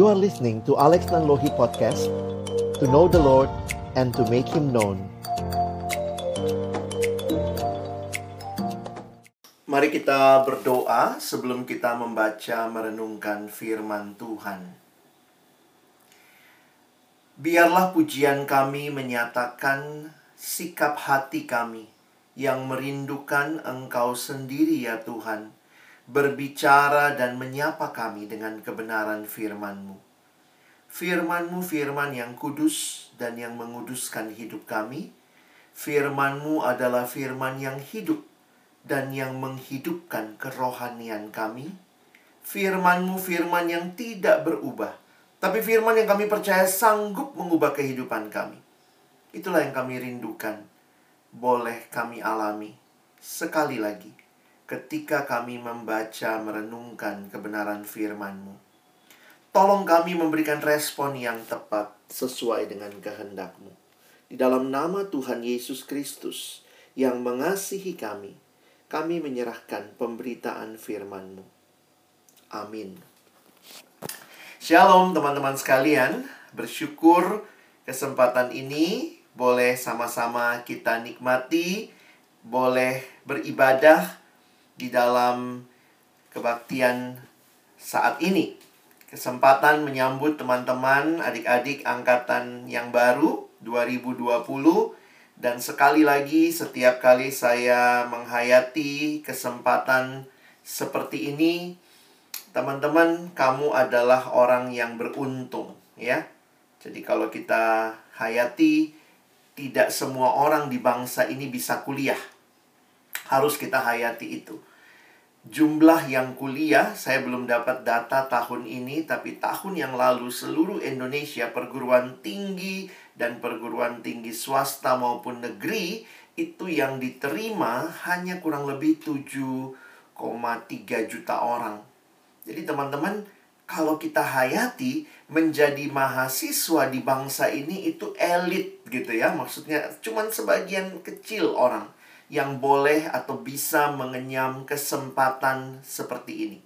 You are listening to Alex Nanlohi Podcast To know the Lord and to make Him known Mari kita berdoa sebelum kita membaca merenungkan firman Tuhan. Biarlah pujian kami menyatakan sikap hati kami yang merindukan Engkau sendiri ya Tuhan, berbicara dan menyapa kami dengan kebenaran firman-Mu. Firman-Mu firman yang kudus dan yang menguduskan hidup kami. Firman-Mu adalah firman yang hidup dan yang menghidupkan kerohanian kami. Firman-Mu firman yang tidak berubah, tapi firman yang kami percaya sanggup mengubah kehidupan kami. Itulah yang kami rindukan. Boleh kami alami sekali lagi ketika kami membaca merenungkan kebenaran firman-Mu. Tolong kami memberikan respon yang tepat sesuai dengan kehendak-Mu. Di dalam nama Tuhan Yesus Kristus yang mengasihi kami, kami menyerahkan pemberitaan firman-Mu. Amin. Shalom teman-teman sekalian, bersyukur kesempatan ini boleh sama-sama kita nikmati, boleh beribadah di dalam kebaktian saat ini. Kesempatan menyambut teman-teman, adik-adik angkatan yang baru 2020 dan sekali lagi, setiap kali saya menghayati kesempatan seperti ini, teman-teman, kamu adalah orang yang beruntung, ya. Jadi, kalau kita hayati, tidak semua orang di bangsa ini bisa kuliah. Harus kita hayati itu. Jumlah yang kuliah, saya belum dapat data tahun ini, tapi tahun yang lalu seluruh Indonesia perguruan tinggi dan perguruan tinggi swasta maupun negeri itu yang diterima hanya kurang lebih 7,3 juta orang. Jadi teman-teman, kalau kita hayati menjadi mahasiswa di bangsa ini itu elit gitu ya. Maksudnya cuman sebagian kecil orang yang boleh atau bisa mengenyam kesempatan seperti ini.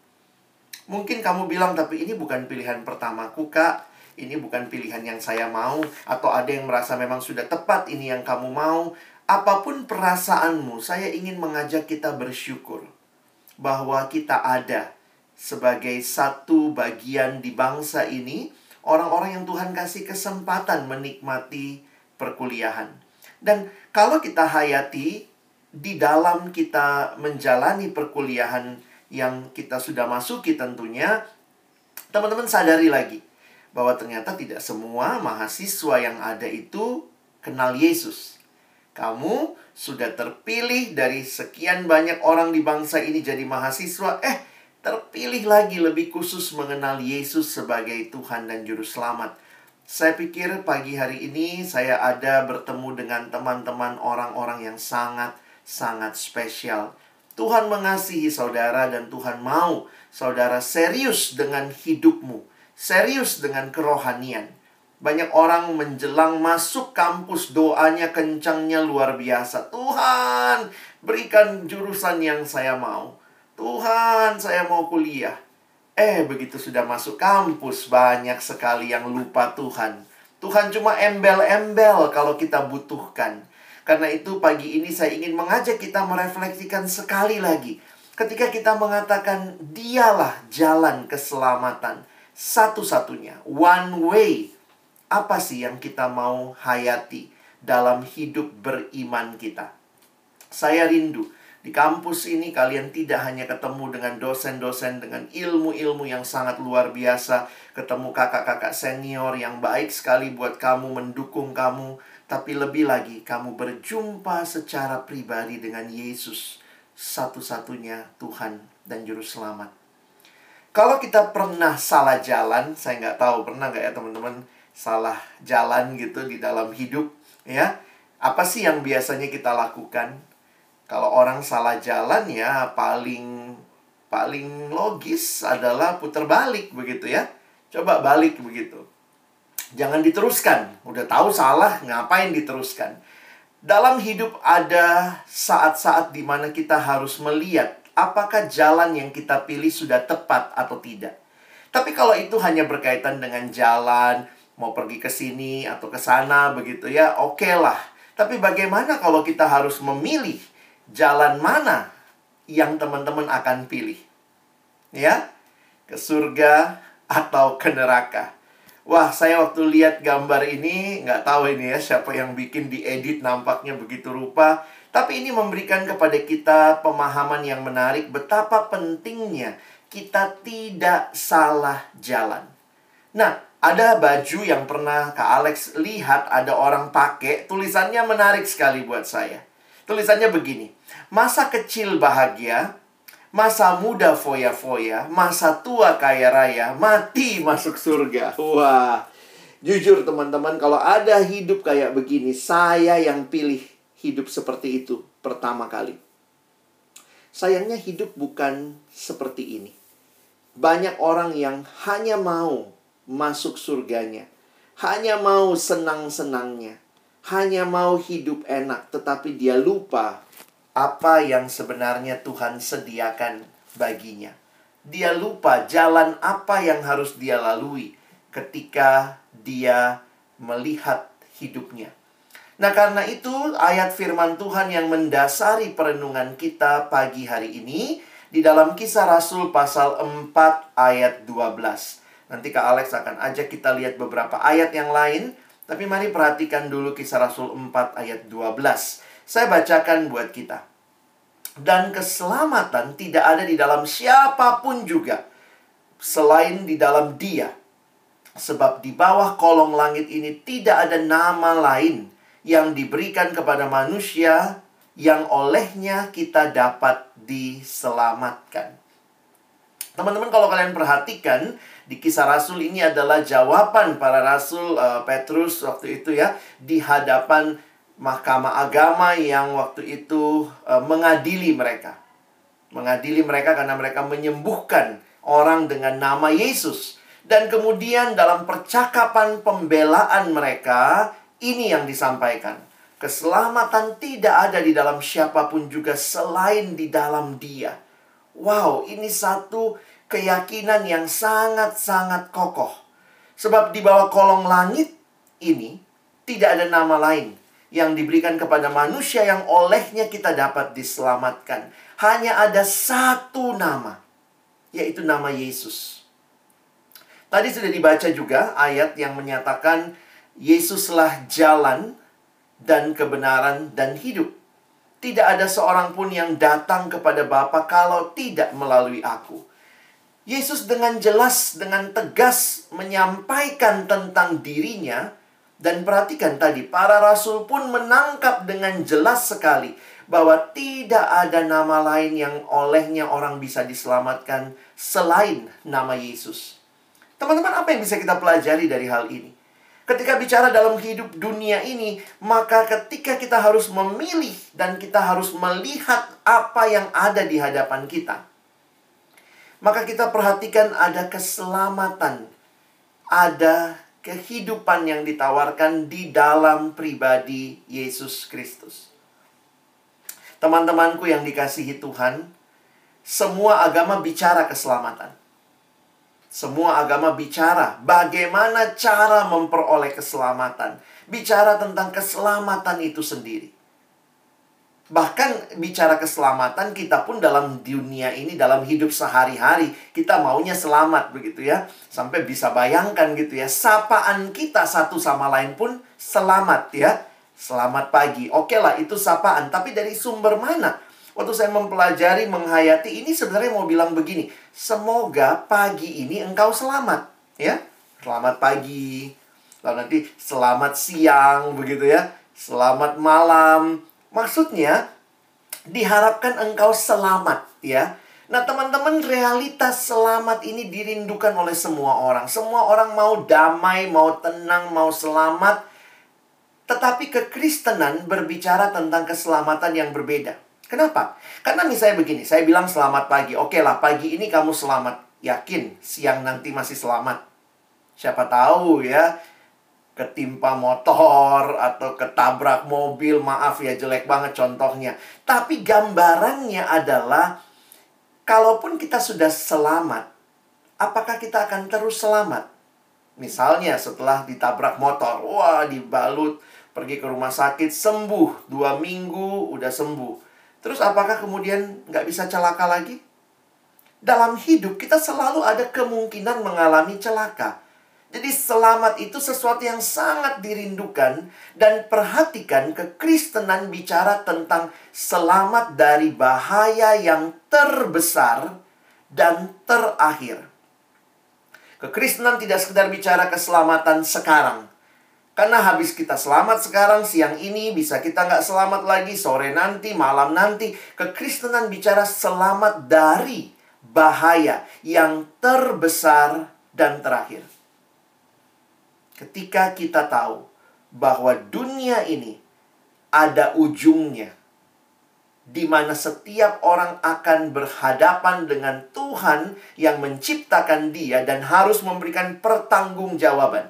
Mungkin kamu bilang, tapi ini bukan pilihan pertamaku, Kak. Ini bukan pilihan yang saya mau. Atau ada yang merasa memang sudah tepat ini yang kamu mau. Apa pun perasaanmu, saya ingin mengajak kita bersyukur. Bahwa kita ada sebagai satu bagian di bangsa ini. Orang-orang yang Tuhan kasih kesempatan menikmati perkuliahan. Dan kalau kita hayati di dalam kita menjalani perkuliahan yang kita sudah masuki tentunya, teman-teman sadari lagi bahwa ternyata tidak semua mahasiswa yang ada itu kenal Yesus. Kamu sudah terpilih dari sekian banyak orang di bangsa ini jadi mahasiswa, eh terpilih lagi lebih khusus mengenal Yesus sebagai Tuhan dan Juru Selamat. Saya pikir pagi hari ini saya ada bertemu dengan teman-teman orang-orang yang sangat sangat spesial. Tuhan mengasihi saudara dan Tuhan mau saudara serius dengan hidupmu, serius dengan kerohanian. Banyak orang menjelang masuk kampus doanya kencangnya luar biasa. Tuhan, berikan jurusan yang saya mau. Tuhan, saya mau kuliah. Eh, begitu sudah masuk kampus, banyak sekali yang lupa Tuhan. Tuhan cuma embel-embel kalau kita butuhkan. Karena itu pagi ini saya ingin mengajak kita merefleksikan sekali lagi. Ketika kita mengatakan dialah jalan keselamatan satu-satunya, one way. Apa sih yang kita mau hayati dalam hidup beriman kita? Saya rindu di kampus ini kalian tidak hanya ketemu dengan dosen-dosen dengan ilmu-ilmu yang sangat luar biasa, ketemu kakak-kakak senior yang baik sekali buat kamu, mendukung kamu, tapi lebih lagi, kamu berjumpa secara pribadi dengan Yesus, satu-satunya Tuhan dan Juru Selamat. Kalau kita pernah salah jalan, saya nggak tahu pernah nggak ya teman-teman salah jalan gitu di dalam hidup, ya. Apa sih yang biasanya kita lakukan? Kalau orang salah jalan ya paling paling logis adalah putar balik begitu ya. Coba balik begitu. Jangan diteruskan. Udah tahu salah, ngapain diteruskan? Dalam hidup ada saat-saat di mana kita harus melihat apakah jalan yang kita pilih sudah tepat atau tidak. Tapi kalau itu hanya berkaitan dengan jalan, mau pergi ke sini atau ke sana begitu ya, oke okay lah. Tapi bagaimana kalau kita harus memilih jalan mana yang teman-teman akan pilih? Ya, ke surga atau ke neraka? Wah, saya waktu lihat gambar ini, nggak tahu ini ya siapa yang bikin diedit nampaknya begitu rupa. Tapi ini memberikan kepada kita pemahaman yang menarik betapa pentingnya kita tidak salah jalan. Nah, ada baju yang pernah Kak Alex lihat ada orang pakai, tulisannya menarik sekali buat saya. Tulisannya begini, masa kecil bahagia, masa muda foya-foya, masa tua kaya raya, mati masuk surga. Wah, jujur teman-teman, kalau ada hidup kayak begini, saya yang pilih hidup seperti itu pertama kali. Sayangnya hidup bukan seperti ini. Banyak orang yang hanya mau masuk surganya. Hanya mau senang-senangnya. Hanya mau hidup enak, tetapi dia lupa apa yang sebenarnya Tuhan sediakan baginya. Dia lupa jalan apa yang harus dia lalui ketika dia melihat hidupnya. Nah, karena itu ayat firman Tuhan yang mendasari perenungan kita pagi hari ini di dalam Kisah Rasul pasal 4 ayat 12. Nanti Kak Alex akan ajak kita lihat beberapa ayat yang lain. Tapi mari perhatikan dulu kisah Rasul 4 ayat 12. Saya bacakan buat kita. Dan keselamatan tidak ada di dalam siapa pun juga. Selain di dalam dia. Sebab di bawah kolong langit ini tidak ada nama lain yang diberikan kepada manusia yang olehnya kita dapat diselamatkan. Teman-teman kalau kalian perhatikan di kisah rasul ini adalah jawaban para rasul uh, Petrus waktu itu ya di hadapan mahkamah agama yang waktu itu uh, mengadili mereka. Mengadili mereka karena mereka menyembuhkan orang dengan nama Yesus. Dan kemudian dalam percakapan pembelaan mereka ini yang disampaikan. Keselamatan tidak ada di dalam siapa pun juga selain di dalam Dia. Wow, ini satu keyakinan yang sangat-sangat kokoh. Sebab di bawah kolong langit ini tidak ada nama lain yang diberikan kepada manusia yang olehnya kita dapat diselamatkan. Hanya ada satu nama, yaitu nama Yesus. Tadi sudah dibaca juga ayat yang menyatakan Yesuslah jalan dan kebenaran dan hidup. Tidak ada seorang pun yang datang kepada Bapa kalau tidak melalui aku. Yesus dengan jelas, dengan tegas menyampaikan tentang dirinya. Dan perhatikan tadi, para rasul pun menangkap dengan jelas sekali bahwa tidak ada nama lain yang olehnya orang bisa diselamatkan selain nama Yesus. Teman-teman, apa yang bisa kita pelajari dari hal ini? Ketika bicara dalam hidup dunia ini, maka ketika kita harus memilih dan kita harus melihat apa yang ada di hadapan kita, maka kita perhatikan ada keselamatan, ada kehidupan yang ditawarkan di dalam pribadi Yesus Kristus. Teman-temanku yang dikasihi Tuhan, semua agama bicara keselamatan. Semua agama bicara bagaimana cara memperoleh keselamatan. Bicara tentang keselamatan itu sendiri. Bahkan bicara keselamatan kita pun dalam dunia ini dalam hidup sehari-hari kita maunya selamat begitu ya. Sampai bisa bayangkan gitu ya. Sapaan kita satu sama lain pun selamat ya. Selamat pagi. Oke lah itu sapaan. Tapi dari sumber mana? Waktu saya mempelajari, menghayati, ini sebenarnya mau bilang begini. Semoga pagi ini engkau selamat. Ya, selamat pagi. Lalu nanti selamat siang, begitu ya. Selamat malam. Maksudnya, diharapkan engkau selamat, ya. Nah, teman-teman, realitas selamat ini dirindukan oleh semua orang. Semua orang mau damai, mau tenang, mau selamat. Tetapi kekristenan berbicara tentang keselamatan yang berbeda. Kenapa? Karena misalnya begini, saya bilang selamat pagi. Oke lah, pagi ini kamu selamat. Yakin, siang nanti masih selamat. Siapa tahu ya, ketimpa motor atau ketabrak mobil, maaf ya jelek banget contohnya. Tapi gambarannya adalah, kalaupun kita sudah selamat, apakah kita akan terus selamat? Misalnya setelah ditabrak motor, wah dibalut, pergi ke rumah sakit, sembuh, dua minggu udah sembuh. Terus apakah kemudian nggak bisa celaka lagi? Dalam hidup kita selalu ada kemungkinan mengalami celaka. Jadi selamat itu sesuatu yang sangat dirindukan dan perhatikan kekristenan bicara tentang selamat dari bahaya yang terbesar dan terakhir. Kekristenan tidak sekedar bicara keselamatan sekarang. Karena habis kita selamat sekarang, siang ini bisa kita nggak selamat lagi, sore nanti, malam nanti. Kekristenan bicara selamat dari bahaya yang terbesar dan terakhir. Ketika kita tahu bahwa dunia ini ada ujungnya, di mana setiap orang akan berhadapan dengan Tuhan yang menciptakan dia dan harus memberikan pertanggungjawaban.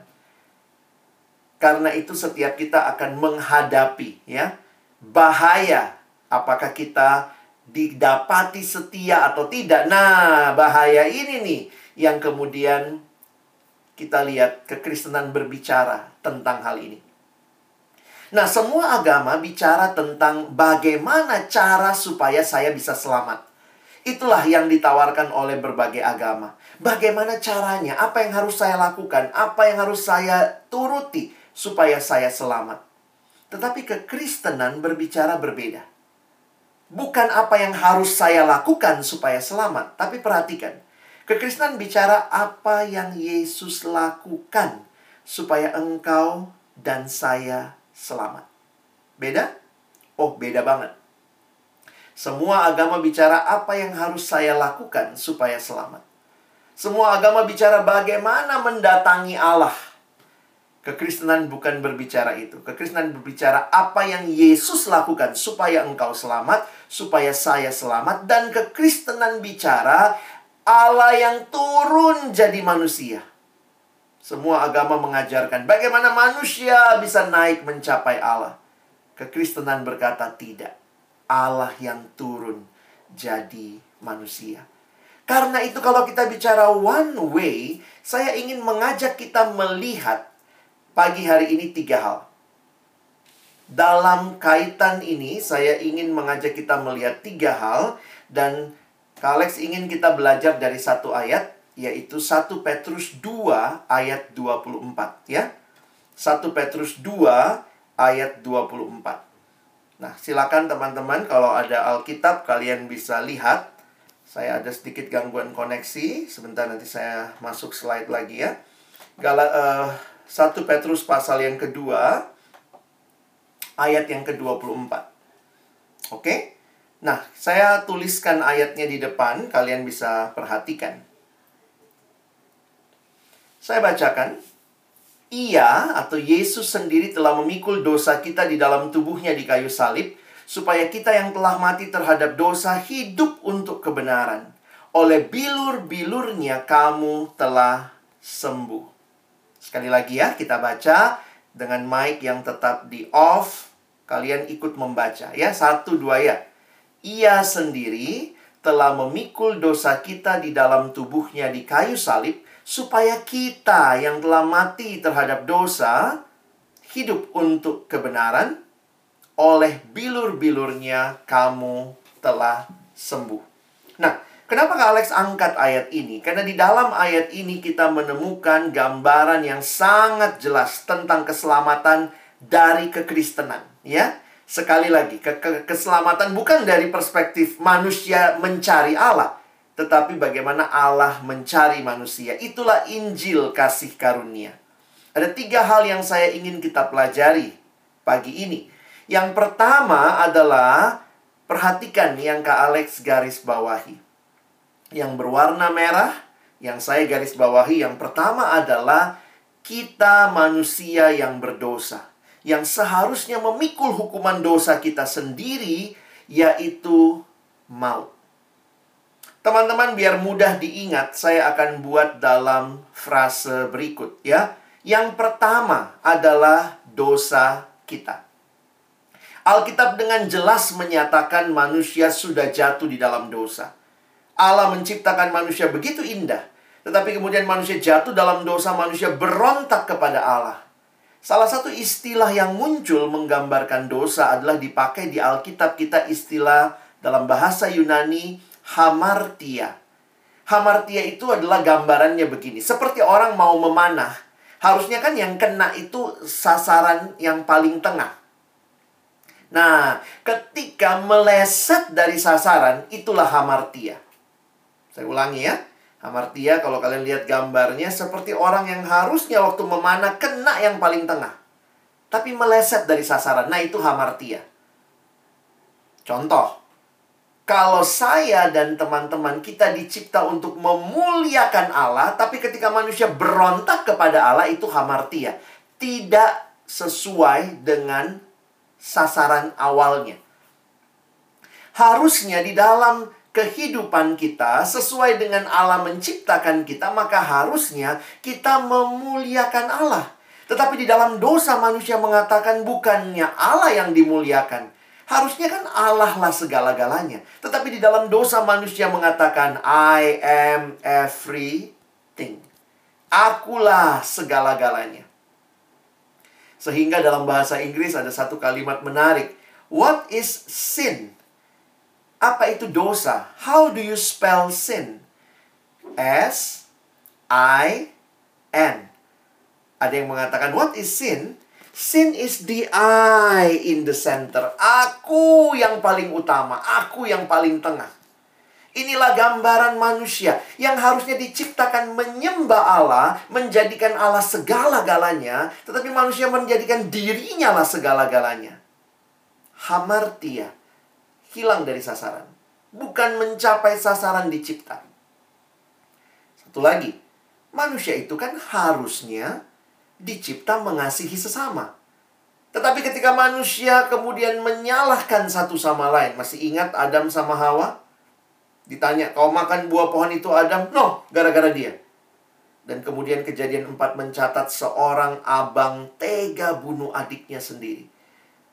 Karena itu setiap kita akan menghadapi ya bahaya apakah kita didapati setia atau tidak. Nah, bahaya ini nih yang kemudian kita lihat kekristenan berbicara tentang hal ini. Nah, semua agama bicara tentang bagaimana cara supaya saya bisa selamat. Itulah yang ditawarkan oleh berbagai agama. Bagaimana caranya? Apa yang harus saya lakukan? Apa yang harus saya turuti supaya saya selamat? Tetapi kekristenan berbicara berbeda. Bukan apa yang harus saya lakukan supaya selamat, tapi perhatikan. Kekristenan bicara apa yang Yesus lakukan supaya engkau dan saya selamat. Beda? Oh, beda banget. Semua agama bicara apa yang harus saya lakukan supaya selamat. Semua agama bicara bagaimana mendatangi Allah. Kekristenan bukan berbicara itu. Kekristenan berbicara apa yang Yesus lakukan supaya engkau selamat, supaya saya selamat. Dan kekristenan bicara Allah yang turun jadi manusia semua agama mengajarkan bagaimana manusia bisa naik mencapai Allah. Kekristenan berkata tidak. Allah yang turun jadi manusia. Karena itu kalau kita bicara one way, saya ingin mengajak kita melihat pagi hari ini tiga hal. Dalam kaitan ini, saya ingin mengajak kita melihat tiga hal. Dan Kalex ingin kita belajar dari satu ayat yaitu 1 Petrus 2 ayat 24 ya. 1 Petrus 2 ayat 24. Nah, silakan teman-teman kalau ada Alkitab kalian bisa lihat. Saya ada sedikit gangguan koneksi, sebentar nanti saya masuk slide lagi ya. Gala uh, eh, 1 Petrus pasal yang kedua ayat yang ke-24. Oke? Nah, saya tuliskan ayatnya di depan, kalian bisa perhatikan. Saya bacakan. Ia atau Yesus sendiri telah memikul dosa kita di dalam tubuhnya di kayu salib, supaya kita yang telah mati terhadap dosa hidup untuk kebenaran. Oleh bilur-bilurnya kamu telah sembuh. Sekali lagi ya, kita baca dengan mic yang tetap di off. Kalian ikut membaca ya, satu dua ya. Ia sendiri telah memikul dosa kita di dalam tubuhnya di kayu salib, supaya kita yang telah mati terhadap dosa hidup untuk kebenaran oleh bilur-bilurnya kamu telah sembuh. Nah, kenapa Kak Alex angkat ayat ini? Karena di dalam ayat ini kita menemukan gambaran yang sangat jelas tentang keselamatan dari kekristenan, ya. Sekali lagi, ke ke keselamatan bukan dari perspektif manusia mencari Allah, tetapi bagaimana Allah mencari manusia. Itulah Injil kasih karunia. Ada tiga hal yang saya ingin kita pelajari pagi ini. Yang pertama adalah perhatikan yang Kak Alex garis bawahi. Yang berwarna merah, yang saya garis bawahi, yang pertama adalah kita manusia yang berdosa. Yang seharusnya memikul hukuman dosa kita sendiri, yaitu maut. Teman-teman biar mudah diingat, saya akan buat dalam frase berikut ya. Yang pertama adalah dosa kita. Alkitab dengan jelas menyatakan manusia sudah jatuh di dalam dosa. Allah menciptakan manusia begitu indah Tetapi kemudian manusia jatuh dalam dosa, manusia berontak kepada Allah. Salah satu istilah yang muncul menggambarkan dosa adalah dipakai di Alkitab kita istilah dalam bahasa Yunani hamartia. Hamartia itu adalah gambarannya begini. Seperti orang mau memanah. Harusnya kan yang kena itu sasaran yang paling tengah. Nah, ketika meleset dari sasaran, itulah hamartia. Saya ulangi ya. Hamartia kalau kalian lihat gambarnya seperti orang yang harusnya waktu memanah kena yang paling tengah. Tapi meleset dari sasaran. Nah itu hamartia. Contoh. Kalau saya dan teman-teman kita dicipta untuk memuliakan Allah. Tapi ketika manusia berontak kepada Allah itu hamartia. Tidak sesuai dengan sasaran awalnya. Harusnya di dalam kehidupan kita sesuai dengan Allah menciptakan kita, maka harusnya kita memuliakan Allah. Tetapi di dalam dosa manusia mengatakan bukannya Allah yang dimuliakan. Harusnya kan Allah lah segala-galanya. Tetapi di dalam dosa manusia mengatakan I am everything. Akulah segala-galanya. Sehingga dalam bahasa Inggris ada satu kalimat menarik. What is sin? Apa itu dosa? How do you spell sin? S I N. Ada yang mengatakan what is sin? Sin is the I in the center. Aku yang paling utama, aku yang paling tengah. Inilah gambaran manusia yang harusnya diciptakan menyembah Allah, menjadikan Allah segala-galanya, tetapi manusia menjadikan dirinya lah segala-galanya. Hamartia hilang dari sasaran. Bukan mencapai sasaran dicipta. Satu lagi, manusia itu kan harusnya dicipta mengasihi sesama. Tetapi ketika manusia kemudian menyalahkan satu sama lain, masih ingat Adam sama Hawa? Ditanya, kau makan buah pohon itu Adam? No, gara-gara dia. Dan kemudian kejadian empat mencatat seorang abang tega bunuh adiknya sendiri.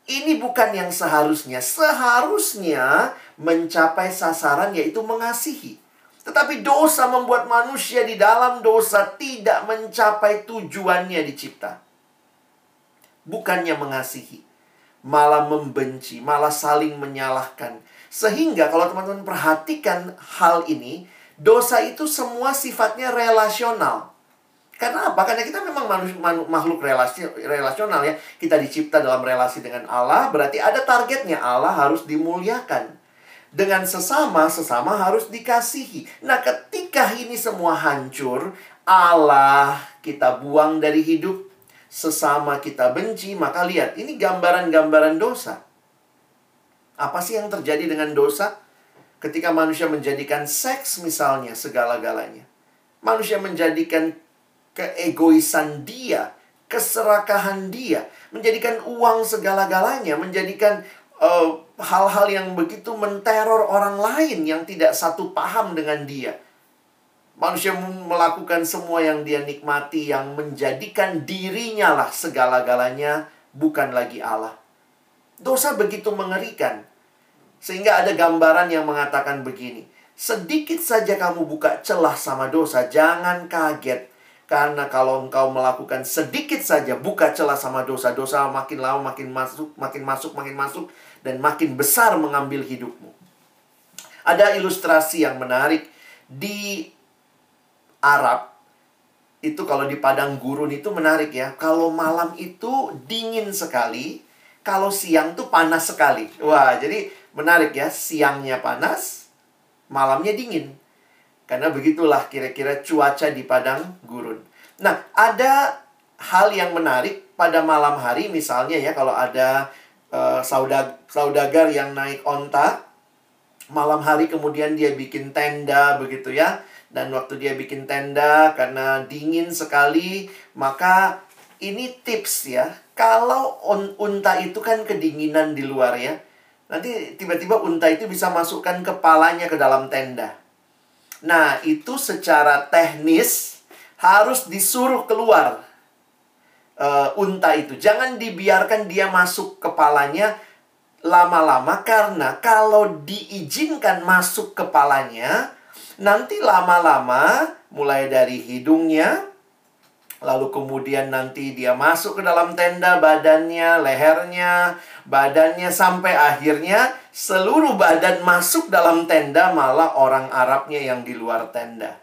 Ini bukan yang seharusnya. Seharusnya mencapai sasaran yaitu mengasihi. Tetapi dosa membuat manusia di dalam dosa tidak mencapai tujuannya dicipta. Bukannya mengasihi, malah membenci, malah saling menyalahkan. Sehingga kalau teman-teman perhatikan hal ini, dosa itu semua sifatnya relasional. Karena apa? Karena kita memang manusia, makhluk relasi, relasional ya. Kita dicipta dalam relasi dengan Allah, berarti ada targetnya. Allah harus dimuliakan. Dengan sesama, sesama harus dikasihi. Nah, ketika ini semua hancur, Allah kita buang dari hidup, sesama kita benci, maka lihat, ini gambaran-gambaran dosa. Apa sih yang terjadi dengan dosa? Ketika manusia menjadikan seks misalnya segala-galanya. Manusia menjadikan keegoisan dia, keserakahan dia, menjadikan uang segala-galanya, menjadikan eh, hal-hal uh, yang begitu menteror orang lain yang tidak satu paham dengan dia. Manusia melakukan semua yang dia nikmati, yang menjadikan dirinya lah segala-galanya, bukan lagi Allah. Dosa begitu mengerikan, sehingga ada gambaran yang mengatakan begini: sedikit saja kamu buka celah sama dosa, jangan kaget karena kalau engkau melakukan sedikit saja buka celah sama dosa-dosa makin lama makin masuk, makin masuk, makin masuk dan makin besar mengambil hidupmu. Ada ilustrasi yang menarik di Arab itu kalau di padang gurun itu menarik ya. Kalau malam itu dingin sekali, kalau siang tuh panas sekali. Wah, jadi menarik ya. Siangnya panas, malamnya dingin. Karena begitulah kira-kira cuaca di padang gurun. Nah, ada hal yang menarik pada malam hari misalnya ya kalau ada uh, saudag saudagar yang naik onta malam hari kemudian dia bikin tenda begitu ya. Dan waktu dia bikin tenda karena dingin sekali, maka ini tips ya. Kalau un unta itu kan kedinginan di luar ya. Nanti tiba-tiba unta itu bisa masukkan kepalanya ke dalam tenda. Nah, itu secara teknis harus disuruh keluar uh, unta itu. Jangan dibiarkan dia masuk kepalanya lama-lama karena kalau diizinkan masuk kepalanya, Nanti lama-lama mulai dari hidungnya lalu kemudian nanti dia masuk ke dalam tenda badannya, lehernya, badannya sampai akhirnya seluruh badan masuk dalam tenda malah orang Arabnya yang di luar tenda.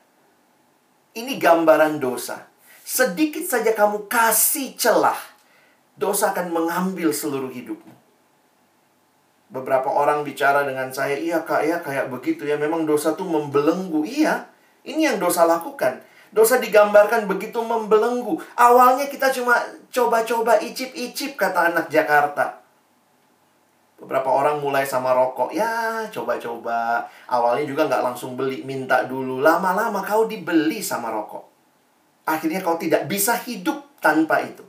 Ini gambaran dosa. Sedikit saja kamu kasih celah, dosa akan mengambil seluruh hidupmu. Beberapa orang bicara dengan saya, iya kak ya kayak begitu ya, memang dosa tuh membelenggu. Iya, ini yang dosa lakukan. Dosa digambarkan begitu membelenggu. Awalnya kita cuma coba-coba icip-icip kata anak Jakarta. Beberapa orang mulai sama rokok. Ya, coba-coba. Awalnya juga nggak langsung beli, minta dulu. Lama-lama kau dibeli sama rokok. Akhirnya kau tidak bisa hidup tanpa itu.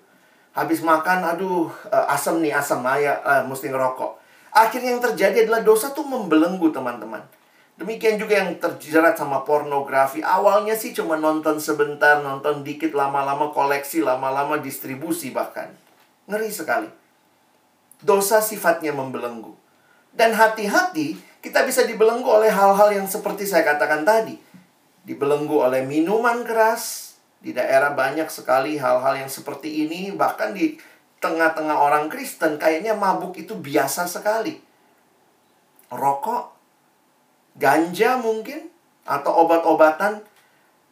Habis makan, aduh, uh, asam nih, asam. Ayah, uh, mesti ngerokok. Akhirnya yang terjadi adalah dosa tuh membelenggu, teman-teman. Demikian juga yang terjerat sama pornografi. Awalnya sih cuma nonton sebentar, nonton dikit, lama-lama koleksi, lama-lama distribusi bahkan. Ngeri sekali. Dosa sifatnya membelenggu. Dan hati-hati, kita bisa dibelenggu oleh hal-hal yang seperti saya katakan tadi. Dibelenggu oleh minuman keras. Di daerah banyak sekali hal-hal yang seperti ini. Bahkan di tengah-tengah orang Kristen, kayaknya mabuk itu biasa sekali. Rokok ganja mungkin atau obat-obatan.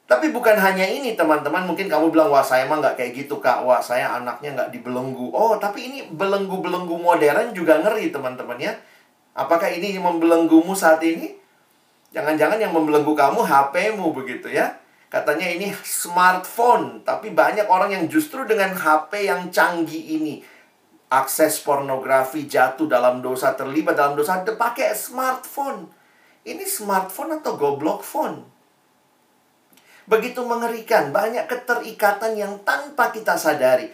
Tapi bukan hanya ini teman-teman, mungkin kamu bilang, wah saya mah nggak kayak gitu kak, wah saya anaknya nggak dibelenggu. Oh, tapi ini belenggu-belenggu modern juga ngeri teman-teman ya. Apakah ini membelenggumu saat ini? Jangan-jangan yang membelenggu kamu HP-mu begitu ya. Katanya ini smartphone, tapi banyak orang yang justru dengan HP yang canggih ini akses pornografi jatuh dalam dosa terlibat dalam dosa pakai smartphone ini smartphone atau goblok phone? Begitu mengerikan, banyak keterikatan yang tanpa kita sadari.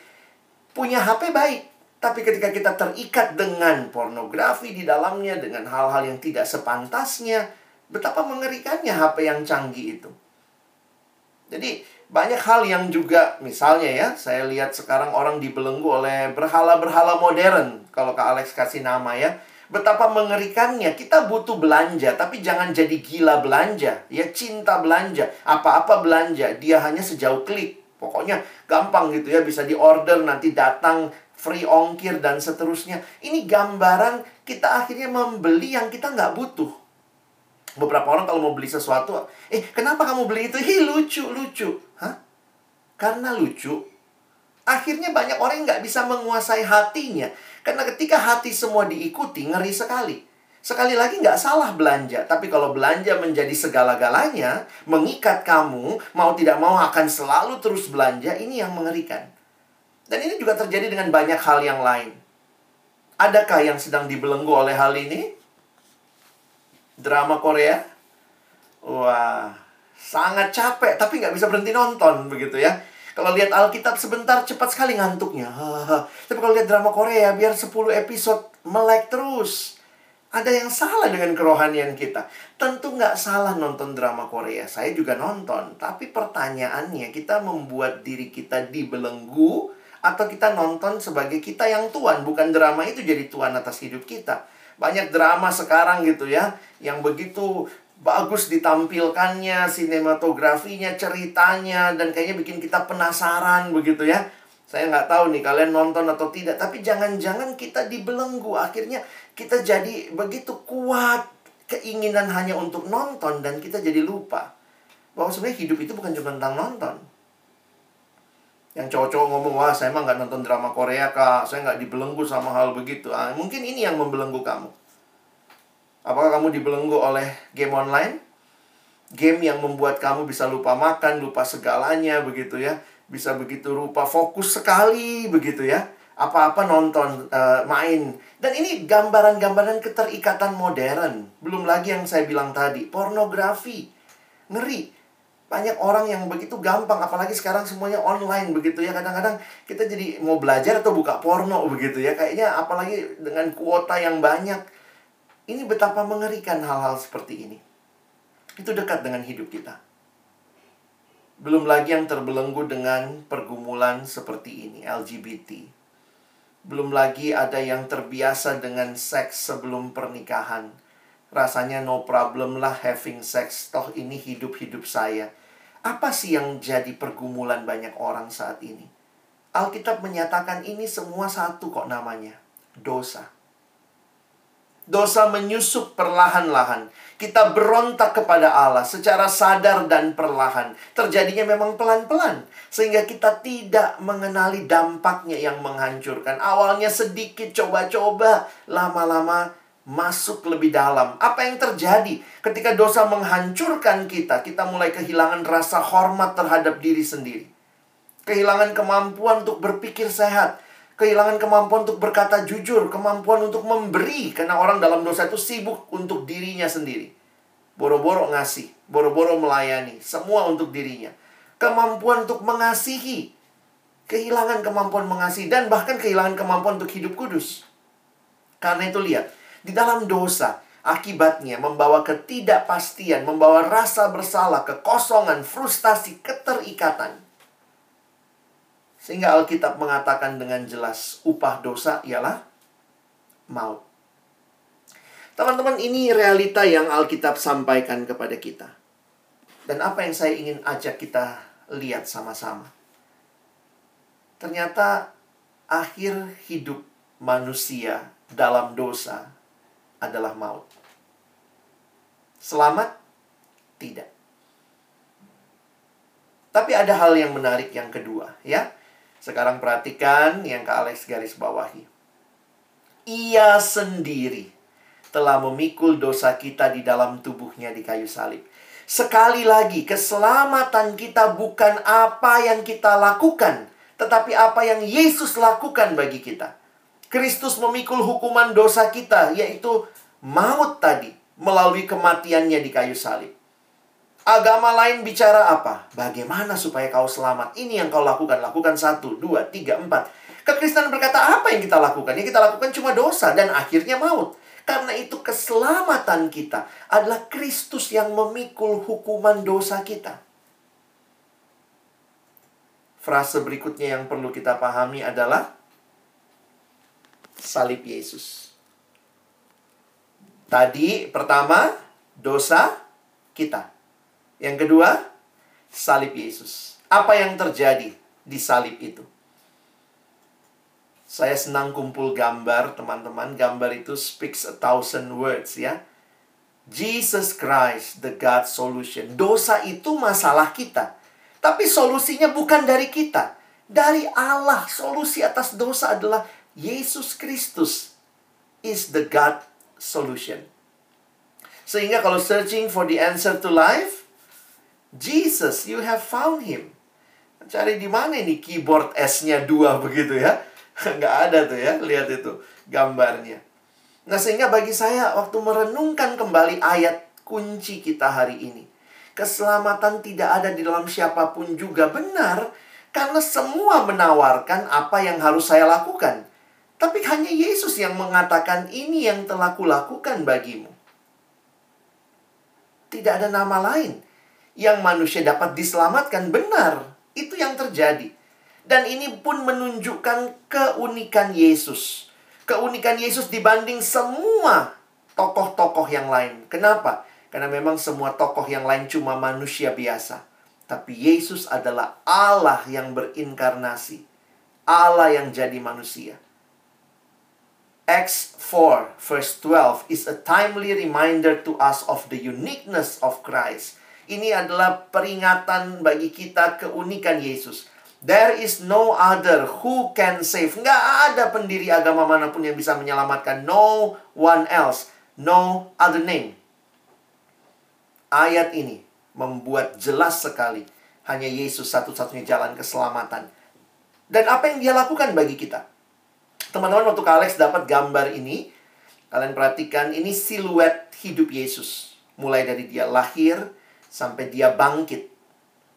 Punya HP baik, tapi ketika kita terikat dengan pornografi di dalamnya, dengan hal-hal yang tidak sepantasnya, betapa mengerikannya HP yang canggih itu. Jadi, banyak hal yang juga, misalnya ya, saya lihat sekarang orang dibelenggu oleh berhala-berhala modern. Kalau Kak Alex kasih nama ya, Betapa mengerikannya. Kita butuh belanja, tapi jangan jadi gila belanja. Ya cinta belanja. Apa-apa belanja, dia hanya sejauh klik. Pokoknya gampang gitu ya, bisa di order nanti datang free ongkir dan seterusnya. Ini gambaran kita akhirnya membeli yang kita nggak butuh. Beberapa orang kalau mau beli sesuatu, eh kenapa kamu beli itu? Hi lucu, lucu. Hah? Karena lucu. Akhirnya banyak orang yang nggak bisa menguasai hatinya. Karena ketika hati semua diikuti, ngeri sekali. Sekali lagi nggak salah belanja, tapi kalau belanja menjadi segala-galanya, mengikat kamu, mau tidak mau akan selalu terus belanja, ini yang mengerikan. Dan ini juga terjadi dengan banyak hal yang lain. Adakah yang sedang dibelenggu oleh hal ini? Drama Korea? Wah, sangat capek, tapi nggak bisa berhenti nonton, begitu ya. Kalau lihat Alkitab sebentar cepat sekali ngantuknya. Tapi kalau lihat drama Korea biar 10 episode melek terus. Ada yang salah dengan kerohanian kita. Tentu nggak salah nonton drama Korea. Saya juga nonton. Tapi pertanyaannya kita membuat diri kita dibelenggu atau kita nonton sebagai kita yang tuan. Bukan drama itu jadi tuan atas hidup kita. Banyak drama sekarang gitu ya. Yang begitu bagus ditampilkannya, sinematografinya, ceritanya, dan kayaknya bikin kita penasaran begitu ya. Saya nggak tahu nih kalian nonton atau tidak, tapi jangan-jangan kita dibelenggu. Akhirnya kita jadi begitu kuat keinginan hanya untuk nonton dan kita jadi lupa bahwa sebenarnya hidup itu bukan cuma tentang nonton. Yang cowok-cowok ngomong, wah saya emang nggak nonton drama Korea kak, saya nggak dibelenggu sama hal begitu. Ah, mungkin ini yang membelenggu kamu. Apakah kamu dibelenggu oleh game online? Game yang membuat kamu bisa lupa makan, lupa segalanya begitu ya. Bisa begitu rupa fokus sekali begitu ya. Apa-apa nonton, uh, main. Dan ini gambaran-gambaran keterikatan modern. Belum lagi yang saya bilang tadi, pornografi. Ngeri. Banyak orang yang begitu gampang, apalagi sekarang semuanya online begitu ya. Kadang-kadang kita jadi mau belajar atau buka porno begitu ya. Kayaknya apalagi dengan kuota yang banyak ini betapa mengerikan hal-hal seperti ini. Itu dekat dengan hidup kita. Belum lagi yang terbelenggu dengan pergumulan seperti ini, LGBT. Belum lagi ada yang terbiasa dengan seks sebelum pernikahan. rasanya no problem lah having sex. Toh ini hidup-hidup saya. Apa sih yang jadi pergumulan banyak orang saat ini? Alkitab menyatakan ini semua satu kok namanya. Dosa. Dosa menyusup perlahan-lahan. Kita berontak kepada Allah secara sadar dan perlahan. Terjadinya memang pelan-pelan. Sehingga kita tidak mengenali dampaknya yang menghancurkan. Awalnya sedikit coba-coba. Lama-lama masuk lebih dalam. Apa yang terjadi ketika dosa menghancurkan kita? Kita mulai kehilangan rasa hormat terhadap diri sendiri. Kehilangan kemampuan untuk berpikir sehat kehilangan kemampuan untuk berkata jujur, kemampuan untuk memberi karena orang dalam dosa itu sibuk untuk dirinya sendiri. Boro-boro ngasih, boro-boro melayani, semua untuk dirinya. Kemampuan untuk mengasihi, kehilangan kemampuan mengasihi dan bahkan kehilangan kemampuan untuk hidup kudus. Karena itu lihat, di dalam dosa akibatnya membawa ketidakpastian, membawa rasa bersalah, kekosongan, frustasi, keterikatan. Sehingga Alkitab mengatakan dengan jelas upah dosa ialah maut. Teman-teman, ini realita yang Alkitab sampaikan kepada kita. Dan apa yang saya ingin ajak kita lihat sama-sama. Ternyata akhir hidup manusia dalam dosa adalah maut. Selamat? Tidak. Tapi ada hal yang menarik yang kedua, ya. Sekarang perhatikan yang ke Alex garis bawahi. Ia sendiri telah memikul dosa kita di dalam tubuhnya di kayu salib. Sekali lagi, keselamatan kita bukan apa yang kita lakukan, tetapi apa yang Yesus lakukan bagi kita. Kristus memikul hukuman dosa kita, yaitu maut tadi, melalui kematiannya di kayu salib. Agama lain bicara apa? Bagaimana supaya kau selamat? Ini yang kau lakukan. Lakukan satu, dua, tiga, empat. Kekristenan berkata apa yang kita lakukan? Yang kita lakukan cuma dosa dan akhirnya maut. Karena itu keselamatan kita adalah Kristus yang memikul hukuman dosa kita. Frase berikutnya yang perlu kita pahami adalah salib Yesus. Tadi pertama dosa kita. Yang kedua, salib Yesus. Apa yang terjadi di salib itu? Saya senang kumpul gambar, teman-teman. Gambar itu speaks a thousand words ya. Jesus Christ, the God solution. Dosa itu masalah kita. Tapi solusinya bukan dari kita. Dari Allah. Solusi atas dosa adalah Yesus Kristus is the God solution. Sehingga kalau searching for the answer to life, Jesus, you have found him. Cari di mana ini keyboard S-nya dua begitu ya? Nggak ada tuh ya, lihat itu gambarnya. Nah sehingga bagi saya waktu merenungkan kembali ayat kunci kita hari ini. Keselamatan tidak ada di dalam siapa pun juga benar. Karena semua menawarkan apa yang harus saya lakukan. Tapi hanya Yesus yang mengatakan ini yang telah kulakukan bagimu. Tidak ada nama lain yang manusia dapat diselamatkan benar. Itu yang terjadi. Dan ini pun menunjukkan keunikan Yesus. Keunikan Yesus dibanding semua tokoh-tokoh yang lain. Kenapa? Karena memang semua tokoh yang lain cuma manusia biasa. Tapi Yesus adalah Allah yang berinkarnasi. Allah yang jadi manusia. Acts 4 verse 12 is a timely reminder to us of the uniqueness of Christ ini adalah peringatan bagi kita keunikan Yesus. There is no other who can save. Nggak ada pendiri agama mana pun yang bisa menyelamatkan. No one else. No other name. Ayat ini membuat jelas sekali. Hanya Yesus satu-satunya jalan keselamatan. Dan apa yang dia lakukan bagi kita? Teman-teman, waktu Alex dapat gambar ini, kalian perhatikan ini siluet hidup Yesus. Mulai dari dia lahir, sampai dia bangkit.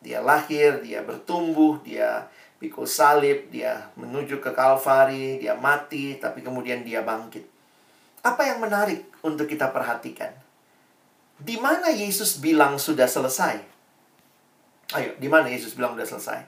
Dia lahir, dia bertumbuh, dia pikul salib, dia menuju ke Kalvari, dia mati, tapi kemudian dia bangkit. Apa yang menarik untuk kita perhatikan? Di mana Yesus bilang sudah selesai? Ayo, di mana Yesus bilang sudah selesai?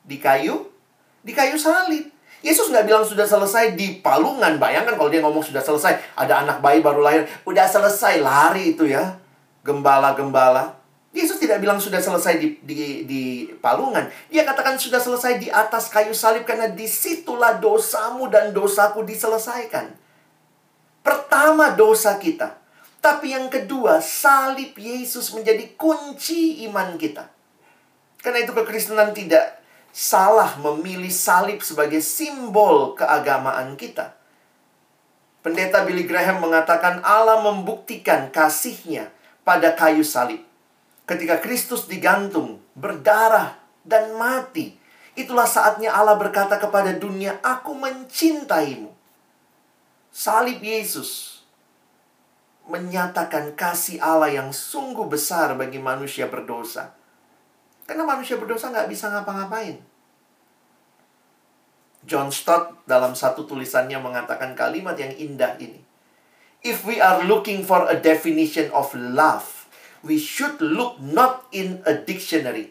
Di kayu? Di kayu salib. Yesus nggak bilang sudah selesai di palungan. Bayangkan kalau dia ngomong sudah selesai, ada anak bayi baru lahir, udah selesai lari itu ya. Gembala-gembala. Yesus tidak bilang sudah selesai di, di, di palungan. Dia katakan sudah selesai di atas kayu salib karena di situlah dosamu dan dosaku diselesaikan. Pertama dosa kita. Tapi yang kedua, salib Yesus menjadi kunci iman kita. Karena itu kekristenan tidak salah memilih salib sebagai simbol keagamaan kita. Pendeta Billy Graham mengatakan Allah membuktikan kasihnya pada kayu salib ketika Kristus digantung, berdarah, dan mati, itulah saatnya Allah berkata kepada dunia, "Aku mencintaimu." Salib Yesus menyatakan kasih Allah yang sungguh besar bagi manusia berdosa. Karena manusia berdosa nggak bisa ngapa-ngapain. John Stott dalam satu tulisannya mengatakan kalimat yang indah ini. If we are looking for a definition of love, we should look not in a dictionary,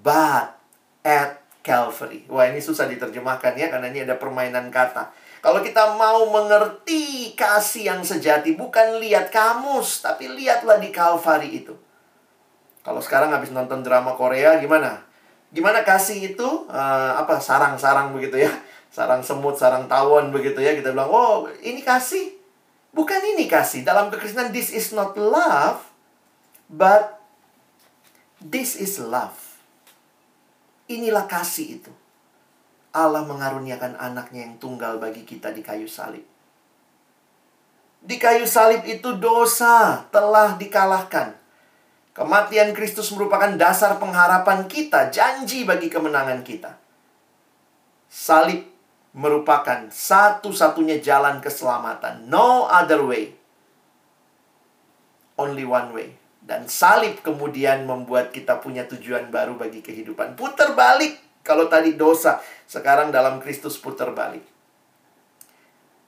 but at Calvary. Wah, ini susah diterjemahkan ya, karena ini ada permainan kata. Kalau kita mau mengerti kasih yang sejati, bukan lihat kamus, tapi lihatlah di Calvary itu. Kalau sekarang habis nonton drama Korea, gimana? Gimana kasih itu? Uh, apa sarang-sarang begitu ya? Sarang semut, sarang tawon begitu ya. Kita bilang, oh ini kasih. Bukan ini kasih. Dalam kekristenan, this is not love. But this is love. Inilah kasih itu. Allah mengaruniakan anaknya yang tunggal bagi kita di kayu salib. Di kayu salib itu dosa telah dikalahkan. Kematian Kristus merupakan dasar pengharapan kita, janji bagi kemenangan kita. Salib merupakan satu-satunya jalan keselamatan. No other way. Only one way. Dan salib kemudian membuat kita punya tujuan baru bagi kehidupan. Putar balik. Kalau tadi dosa, sekarang dalam Kristus putar balik.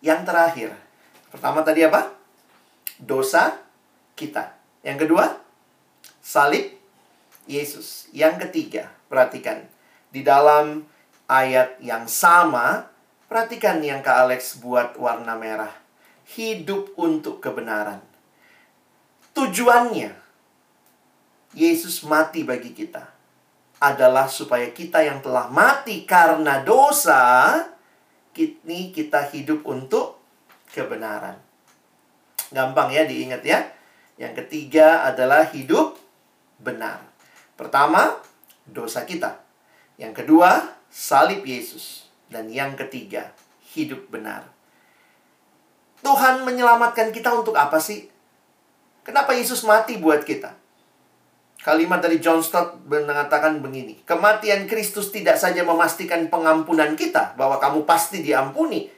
Yang terakhir, pertama tadi apa? Dosa kita. Yang kedua, salib Yesus. Yang ketiga, perhatikan. Di dalam ayat yang sama, perhatikan yang Kak Alex buat warna merah. Hidup untuk kebenaran. Tujuannya Yesus mati bagi kita adalah supaya kita yang telah mati karena dosa, kini kita hidup untuk kebenaran. Gampang ya diingat ya. Yang ketiga adalah hidup benar. Pertama, dosa kita. Yang kedua, salib Yesus. Dan yang ketiga, hidup benar. Tuhan menyelamatkan kita untuk apa sih? Kenapa Yesus mati buat kita? Kalimat dari John Stott mengatakan begini, kematian Kristus tidak saja memastikan pengampunan kita, bahwa kamu pasti diampuni,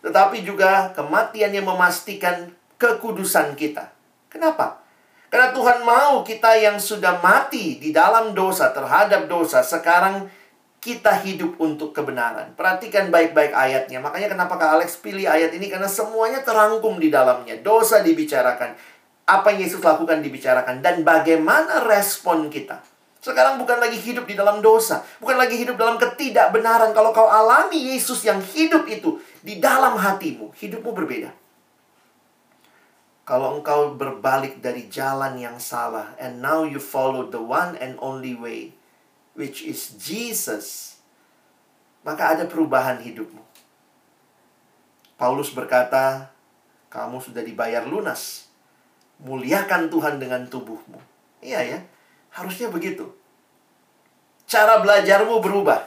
tetapi juga kematian yang memastikan kekudusan kita. Kenapa? Karena Tuhan mau kita yang sudah mati di dalam dosa terhadap dosa, sekarang kita hidup untuk kebenaran. Perhatikan baik-baik ayatnya. Makanya kenapa Kak Alex pilih ayat ini? Karena semuanya terangkum di dalamnya. Dosa dibicarakan apa yang Yesus lakukan dibicarakan dan bagaimana respon kita. Sekarang bukan lagi hidup di dalam dosa, bukan lagi hidup dalam ketidakbenaran. Kalau kau alami Yesus yang hidup itu di dalam hatimu, hidupmu berbeda. Kalau engkau berbalik dari jalan yang salah and now you follow the one and only way, which is Jesus, maka ada perubahan hidupmu. Paulus berkata, kamu sudah dibayar lunas Muliakan Tuhan dengan tubuhmu. Iya ya, harusnya begitu. Cara belajarmu berubah.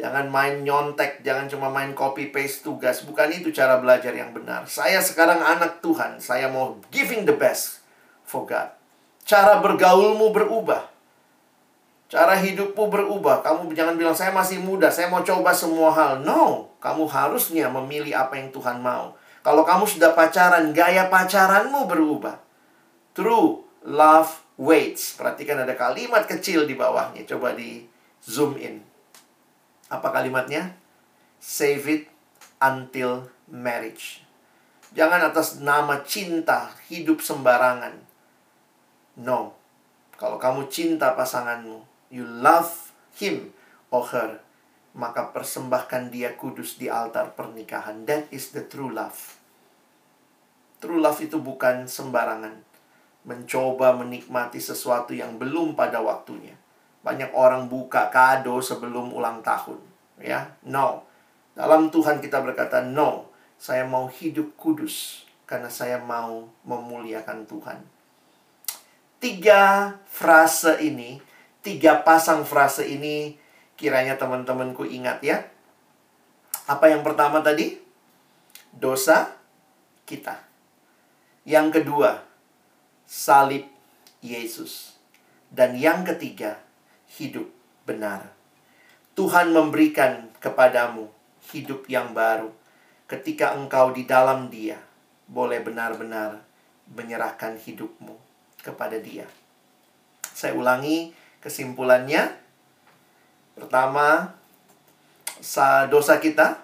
Jangan main nyontek, jangan cuma main copy paste tugas. Bukan itu cara belajar yang benar. Saya sekarang anak Tuhan, saya mau giving the best for God. Cara bergaulmu berubah. Cara hidupmu berubah. Kamu jangan bilang saya masih muda, saya mau coba semua hal. No, kamu harusnya memilih apa yang Tuhan mau. Kalau kamu sudah pacaran, gaya pacaranmu berubah. True love waits. Perhatikan ada kalimat kecil di bawahnya. Coba di zoom in. Apa kalimatnya? Save it until marriage. Jangan atas nama cinta hidup sembarangan. No. Kalau kamu cinta pasanganmu, you love him or her, maka persembahkan dia kudus di altar pernikahan. That is the true love. True love itu bukan sembarangan. Mencoba menikmati sesuatu yang belum pada waktunya. Banyak orang buka kado sebelum ulang tahun. Ya, no. Dalam Tuhan kita berkata, no. Saya mau hidup kudus. Karena saya mau memuliakan Tuhan. Tiga frase ini, tiga pasang frase ini, kiranya teman-temanku ingat ya. Apa yang pertama tadi? Dosa kita. Yang kedua, salib Yesus. Dan yang ketiga, hidup benar. Tuhan memberikan kepadamu hidup yang baru ketika engkau di dalam Dia boleh benar-benar menyerahkan hidupmu kepada Dia. Saya ulangi kesimpulannya. Pertama, dosa kita.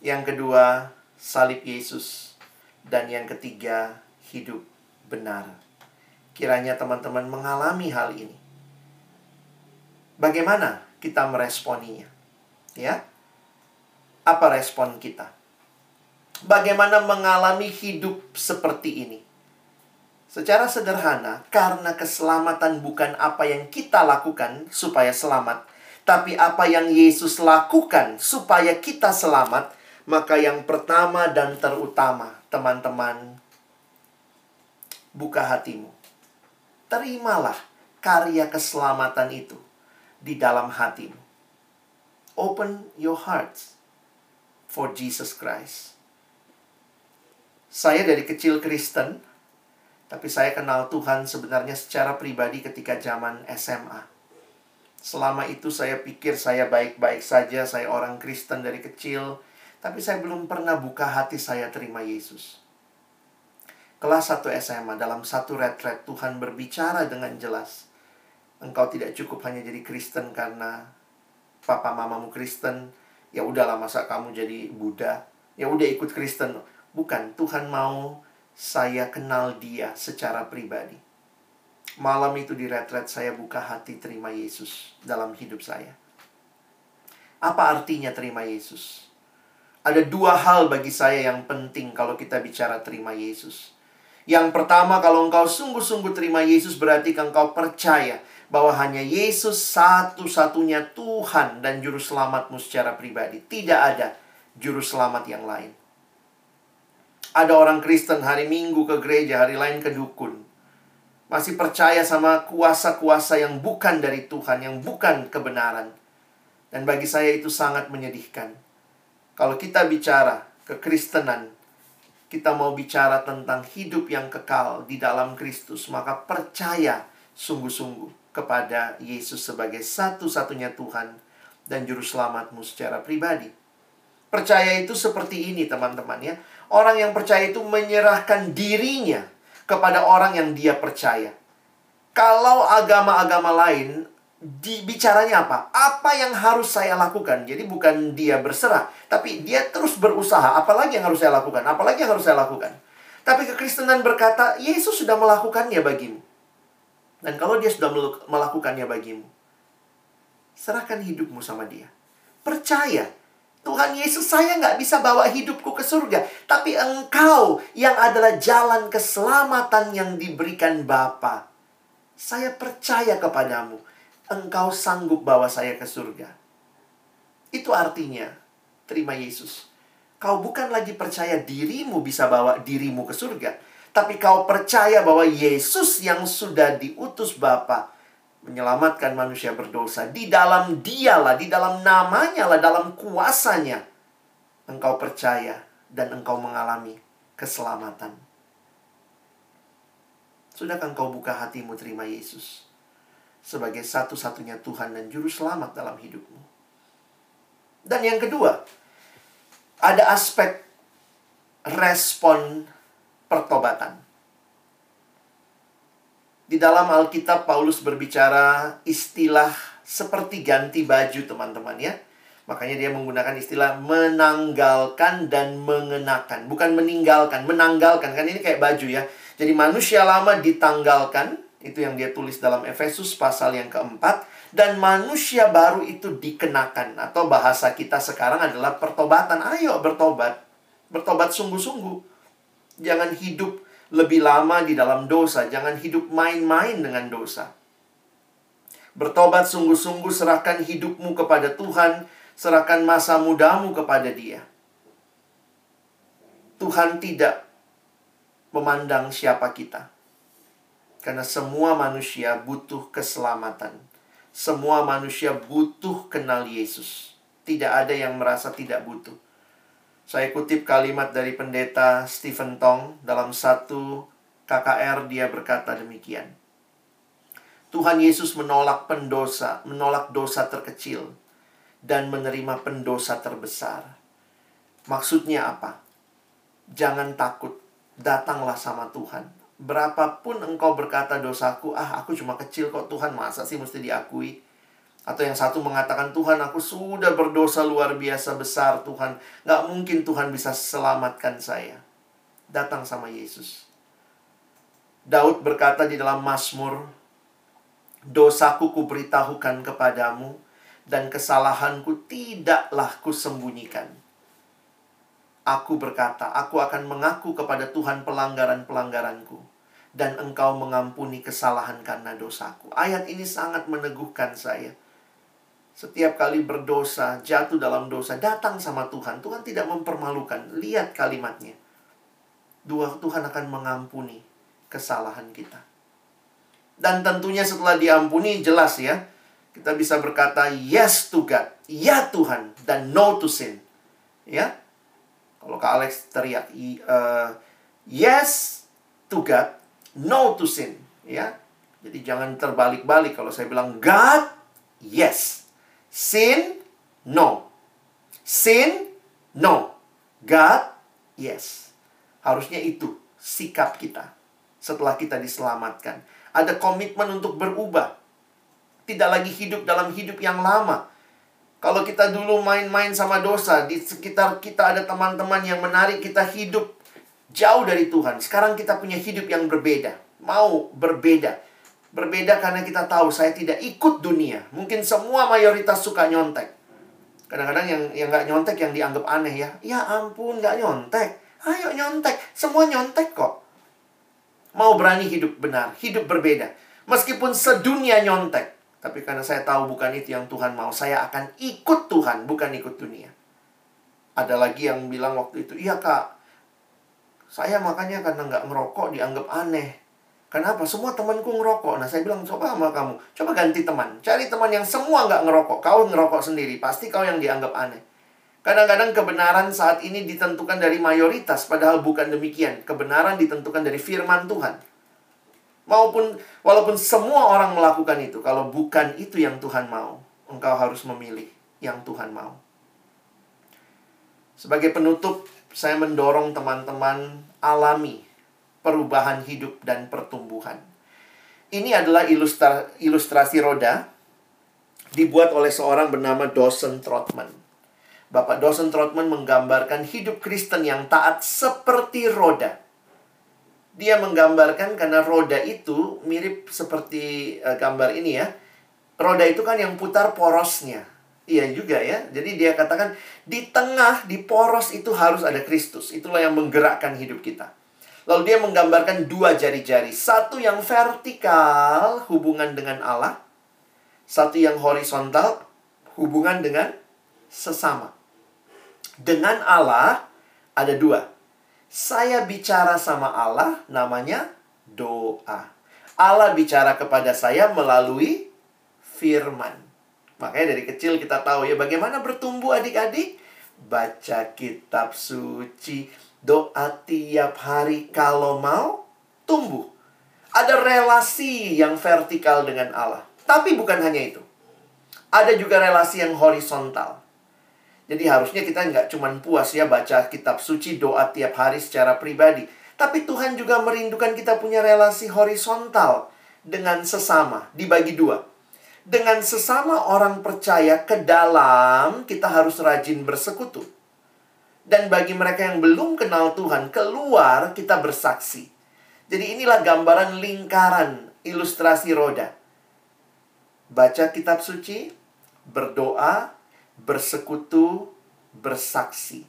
Yang kedua, salib Yesus. Dan yang ketiga, hidup benar. Kiranya teman-teman mengalami hal ini. Bagaimana kita meresponinya? Ya. Apa respon kita? Bagaimana mengalami hidup seperti ini? Secara sederhana, karena keselamatan bukan apa yang kita lakukan supaya selamat, tapi apa yang Yesus lakukan supaya kita selamat, maka yang pertama dan terutama teman-teman, buka hatimu. Terimalah karya keselamatan itu di dalam hatimu. Open your hearts for Jesus Christ. Saya dari kecil Kristen, tapi saya kenal Tuhan sebenarnya secara pribadi ketika zaman SMA. Selama itu saya pikir saya baik-baik saja, saya orang Kristen dari kecil, tapi saya belum pernah buka hati saya terima Yesus. Kelas 1 SMA dalam satu retret Tuhan berbicara dengan jelas. Engkau tidak cukup hanya jadi Kristen karena papa mamamu Kristen. Ya udahlah masa kamu jadi Buddha. Ya udah ikut Kristen. Bukan, Tuhan mau saya kenal dia secara pribadi. Malam itu di retret saya buka hati terima Yesus dalam hidup saya. Apa artinya terima Yesus? Ada dua hal bagi saya yang penting kalau kita bicara terima Yesus. Yang pertama, kalau engkau sungguh-sungguh terima Yesus, berarti engkau percaya bahwa hanya Yesus satu-satunya Tuhan dan Juru Selamatmu secara pribadi. Tidak ada Juru Selamat yang lain. Ada orang Kristen hari Minggu ke gereja, hari lain ke dukun. Masih percaya sama kuasa-kuasa yang bukan dari Tuhan, yang bukan kebenaran. Dan bagi saya itu sangat menyedihkan. Kalau kita bicara kekristenan, kita mau bicara tentang hidup yang kekal di dalam Kristus, maka percaya sungguh-sungguh kepada Yesus sebagai satu-satunya Tuhan dan juru selamatmu secara pribadi. Percaya itu seperti ini, teman-teman ya. Orang yang percaya itu menyerahkan dirinya kepada orang yang dia percaya. Kalau agama-agama lain dibicaranya apa? Apa yang harus saya lakukan? Jadi bukan dia berserah, tapi dia terus berusaha. Apalagi yang harus saya lakukan? Apalagi yang harus saya lakukan? Tapi kekristenan berkata, Yesus sudah melakukannya bagimu. Dan kalau dia sudah melakukannya bagimu, serahkan hidupmu sama dia. Percaya, Tuhan Yesus saya nggak bisa bawa hidupku ke surga. Tapi engkau yang adalah jalan keselamatan yang diberikan Bapa. Saya percaya kepadamu engkau sanggup bawa saya ke surga. Itu artinya, terima Yesus. Kau bukan lagi percaya dirimu bisa bawa dirimu ke surga. Tapi kau percaya bahwa Yesus yang sudah diutus Bapa menyelamatkan manusia berdosa. Di dalam dialah, di dalam namanya lah, dalam kuasanya. Engkau percaya dan engkau mengalami keselamatan. Sudahkah engkau buka hatimu terima Yesus? sebagai satu-satunya Tuhan dan Juru Selamat dalam hidupmu. Dan yang kedua, ada aspek respon pertobatan. Di dalam Alkitab, Paulus berbicara istilah seperti ganti baju, teman-teman ya. Makanya dia menggunakan istilah menanggalkan dan mengenakan. Bukan meninggalkan, menanggalkan. Kan ini kayak baju ya. Jadi manusia lama ditanggalkan, Itu yang dia tulis dalam Efesus pasal yang keempat. Dan manusia baru itu dikenakan. Atau bahasa kita sekarang adalah pertobatan. Ayo bertobat. Bertobat sungguh-sungguh. Jangan hidup lebih lama di dalam dosa. Jangan hidup main-main dengan dosa. Bertobat sungguh-sungguh, serahkan hidupmu kepada Tuhan, serahkan masa mudamu kepada Dia. Tuhan tidak memandang siapa kita, karena semua manusia butuh keselamatan. Semua manusia butuh kenal Yesus. Tidak ada yang merasa tidak butuh. Saya kutip kalimat dari pendeta Stephen Tong dalam satu KKR dia berkata demikian. Tuhan Yesus menolak pendosa, menolak dosa terkecil dan menerima pendosa terbesar. Maksudnya apa? Jangan takut, datanglah sama Tuhan. Berapapun engkau berkata dosaku, ah aku cuma kecil kok Tuhan, masa sih mesti diakui? Atau yang satu mengatakan, Tuhan aku sudah berdosa luar biasa besar Tuhan. Gak mungkin Tuhan bisa selamatkan saya. Datang sama Yesus. Daud berkata di dalam Mazmur Dosaku kuberitahukan kepadamu, dan kesalahanku tidaklah kusembunyikan. Aku berkata, aku akan mengaku kepada Tuhan pelanggaran-pelanggaranku, dan engkau mengampuni kesalahan karena dosaku. Ayat ini sangat meneguhkan saya. Setiap kali berdosa, jatuh dalam dosa, datang sama Tuhan. Tuhan tidak mempermalukan. Lihat kalimatnya. Dua Tuhan akan mengampuni kesalahan kita. Dan tentunya setelah diampuni jelas ya. Kita bisa berkata yes to God. Ya Tuhan. Dan no to sin. Ya. Kalau Kak Alex teriak. Uh, yes to God. No to sin. Ya. Jadi jangan terbalik-balik. Kalau saya bilang God. Yes. Sin. No. Sin. No. God. Yes. Harusnya itu sikap kita setelah kita diselamatkan ada komitmen untuk berubah. Tidak lagi hidup dalam hidup yang lama. Kalau kita dulu main-main sama dosa, di sekitar kita ada teman-teman yang menarik kita hidup jauh dari Tuhan. Sekarang kita punya hidup yang berbeda. Mau berbeda. Berbeda karena kita tahu saya tidak ikut dunia. Mungkin semua mayoritas suka nyontek. Kadang-kadang yang yang nggak nyontek yang dianggap aneh ya. Ya ampun nggak nyontek. Ayo nyontek. Semua nyontek kok. Mau berani hidup benar, hidup berbeda. Meskipun sedunia nyontek. Tapi karena saya tahu bukan itu yang Tuhan mau. Saya akan ikut Tuhan, bukan ikut dunia. Ada lagi yang bilang waktu itu, iya kak, saya makanya karena nggak ngerokok dianggap aneh. Kenapa? Semua temanku ngerokok. Nah, saya bilang, coba sama kamu. Coba ganti teman. Cari teman yang semua nggak ngerokok. Kau ngerokok sendiri. Pasti kau yang dianggap aneh. Kadang-kadang kebenaran saat ini ditentukan dari mayoritas, padahal bukan demikian. Kebenaran ditentukan dari firman Tuhan. Maupun walaupun semua orang melakukan itu, kalau bukan itu yang Tuhan mau, engkau harus memilih yang Tuhan mau. Sebagai penutup, saya mendorong teman-teman alami perubahan hidup dan pertumbuhan. Ini adalah ilustra ilustrasi roda dibuat oleh seorang bernama Dawson Trotman. Bapak Dawson Trotman menggambarkan hidup Kristen yang taat seperti roda. Dia menggambarkan karena roda itu mirip seperti uh, gambar ini ya. Roda itu kan yang putar porosnya. Iya juga ya. Jadi dia katakan di tengah, di poros itu harus ada Kristus. Itulah yang menggerakkan hidup kita. Lalu dia menggambarkan dua jari-jari. Satu yang vertikal, hubungan dengan Allah. Satu yang horizontal, hubungan dengan sesama dengan Allah ada dua. Saya bicara sama Allah, namanya doa. Allah bicara kepada saya melalui firman. Makanya dari kecil kita tahu ya bagaimana bertumbuh adik-adik. Baca kitab suci, doa tiap hari kalau mau tumbuh. Ada relasi yang vertikal dengan Allah. Tapi bukan hanya itu. Ada juga relasi yang horizontal. Jadi harusnya kita nggak cuma puas ya baca kitab suci, doa tiap hari secara pribadi. Tapi Tuhan juga merindukan kita punya relasi horizontal dengan sesama, dibagi dua. Dengan sesama orang percaya ke dalam, kita harus rajin bersekutu. Dan bagi mereka yang belum kenal Tuhan, keluar kita bersaksi. Jadi inilah gambaran lingkaran ilustrasi roda. Baca kitab suci, berdoa, bersekutu, bersaksi.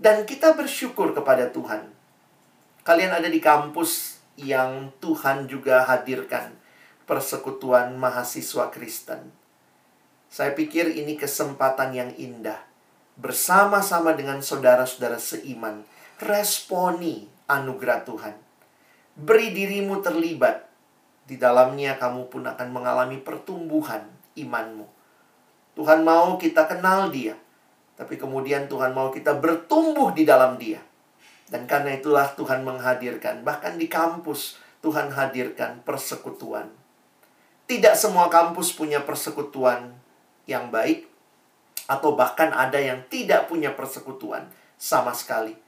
Dan kita bersyukur kepada Tuhan. Kalian ada di kampus yang Tuhan juga hadirkan persekutuan mahasiswa Kristen. Saya pikir ini kesempatan yang indah. Bersama-sama dengan saudara-saudara seiman, responi anugerah Tuhan. Beri dirimu terlibat. Di dalamnya kamu pun akan mengalami pertumbuhan imanmu. Tuhan mau kita kenal dia tapi kemudian Tuhan mau kita bertumbuh di dalam dia. Dan karena itulah Tuhan menghadirkan, bahkan di kampus Tuhan hadirkan persekutuan. Tidak semua kampus punya persekutuan yang baik, atau bahkan ada yang tidak punya persekutuan sama sekali.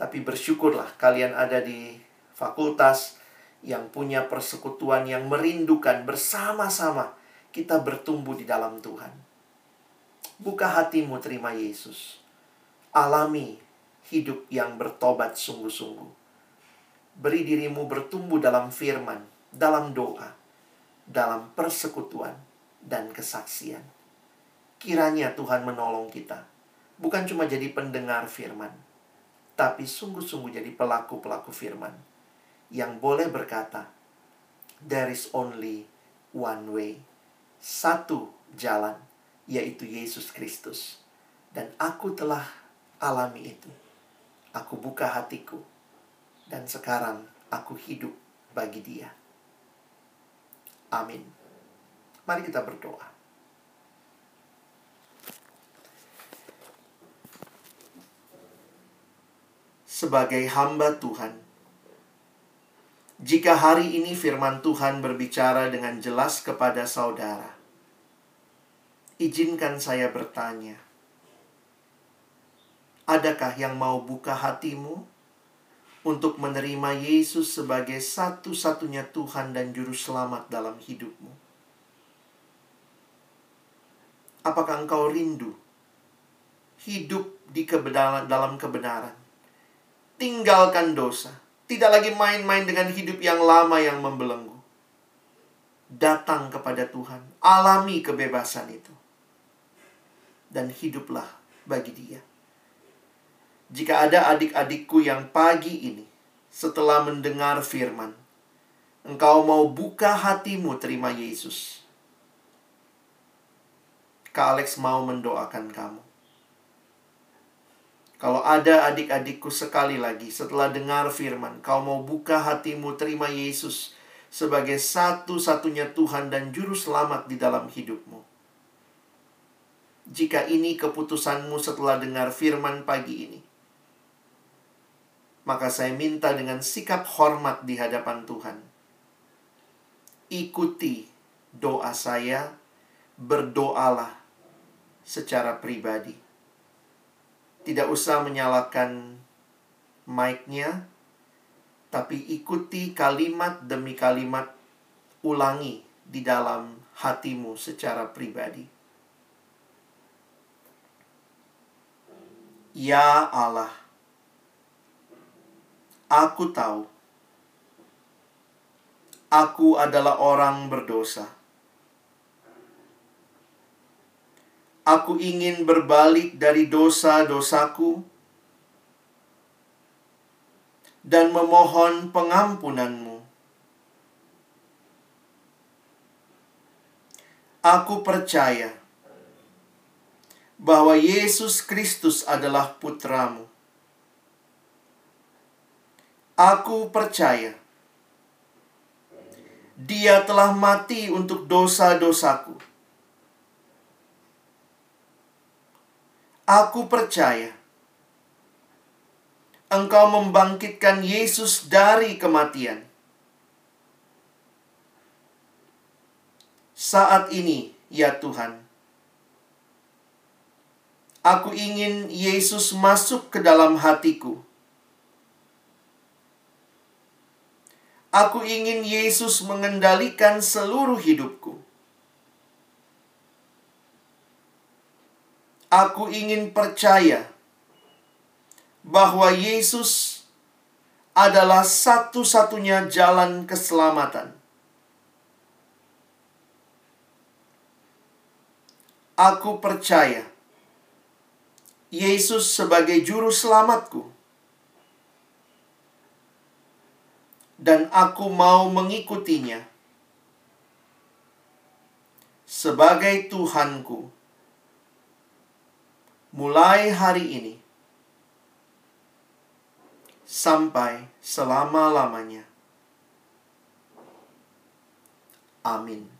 Tapi bersyukurlah kalian ada di fakultas yang punya persekutuan yang merindukan bersama-sama kita bertumbuh di dalam Tuhan. Buka hatimu terima Yesus. Alami hidup yang bertobat sungguh-sungguh. Beri dirimu bertumbuh dalam firman, dalam doa, dalam persekutuan, dan kesaksian. Kiranya Tuhan menolong kita. Bukan cuma jadi pendengar firman, tapi sungguh-sungguh jadi pelaku-pelaku firman yang boleh berkata, "There is only one way." Satu jalan yaitu Yesus Kristus. Dan aku telah alami itu. Aku buka hatiku. Dan sekarang aku hidup bagi dia. Amin. Mari kita berdoa. Sebagai hamba Tuhan, jika hari ini firman Tuhan berbicara dengan jelas kepada saudara, izinkan saya bertanya. Adakah yang mau buka hatimu untuk menerima Yesus sebagai satu-satunya Tuhan dan Juru Selamat dalam hidupmu? Apakah engkau rindu hidup di kebenaran dalam kebenaran? Tinggalkan dosa, tidak lagi main-main dengan hidup yang lama yang membelenggu. Datang kepada Tuhan, alami kebebasan itu dan hiduplah bagi dia. Jika ada adik-adikku yang pagi ini setelah mendengar firman, engkau mau buka hatimu terima Yesus. Kak Alex mau mendoakan kamu. Kalau ada adik-adikku sekali lagi setelah dengar firman, kau mau buka hatimu terima Yesus sebagai satu-satunya Tuhan dan Juru Selamat di dalam hidupmu jika ini keputusanmu setelah dengar firman pagi ini. Maka saya minta dengan sikap hormat di hadapan Tuhan. Ikuti doa saya, berdoalah secara pribadi. Tidak usah menyalakan mic-nya, tapi ikuti kalimat demi kalimat, ulangi di dalam hatimu secara pribadi. Ya Allah, aku tahu aku adalah orang berdosa. Aku ingin berbalik dari dosa-dosaku dan memohon pengampunanmu. Aku percaya bahwa Yesus Kristus adalah putramu. Aku percaya dia telah mati untuk dosa-dosaku. Aku percaya Engkau membangkitkan Yesus dari kematian. Saat ini, ya Tuhan, Aku ingin Yesus masuk ke dalam hatiku. Aku ingin Yesus mengendalikan seluruh hidupku. Aku ingin percaya bahwa Yesus adalah satu-satunya jalan keselamatan. Aku percaya Yesus sebagai juru selamatku. Dan aku mau mengikutinya sebagai Tuhanku Mulai hari ini sampai selama-lamanya. Amin.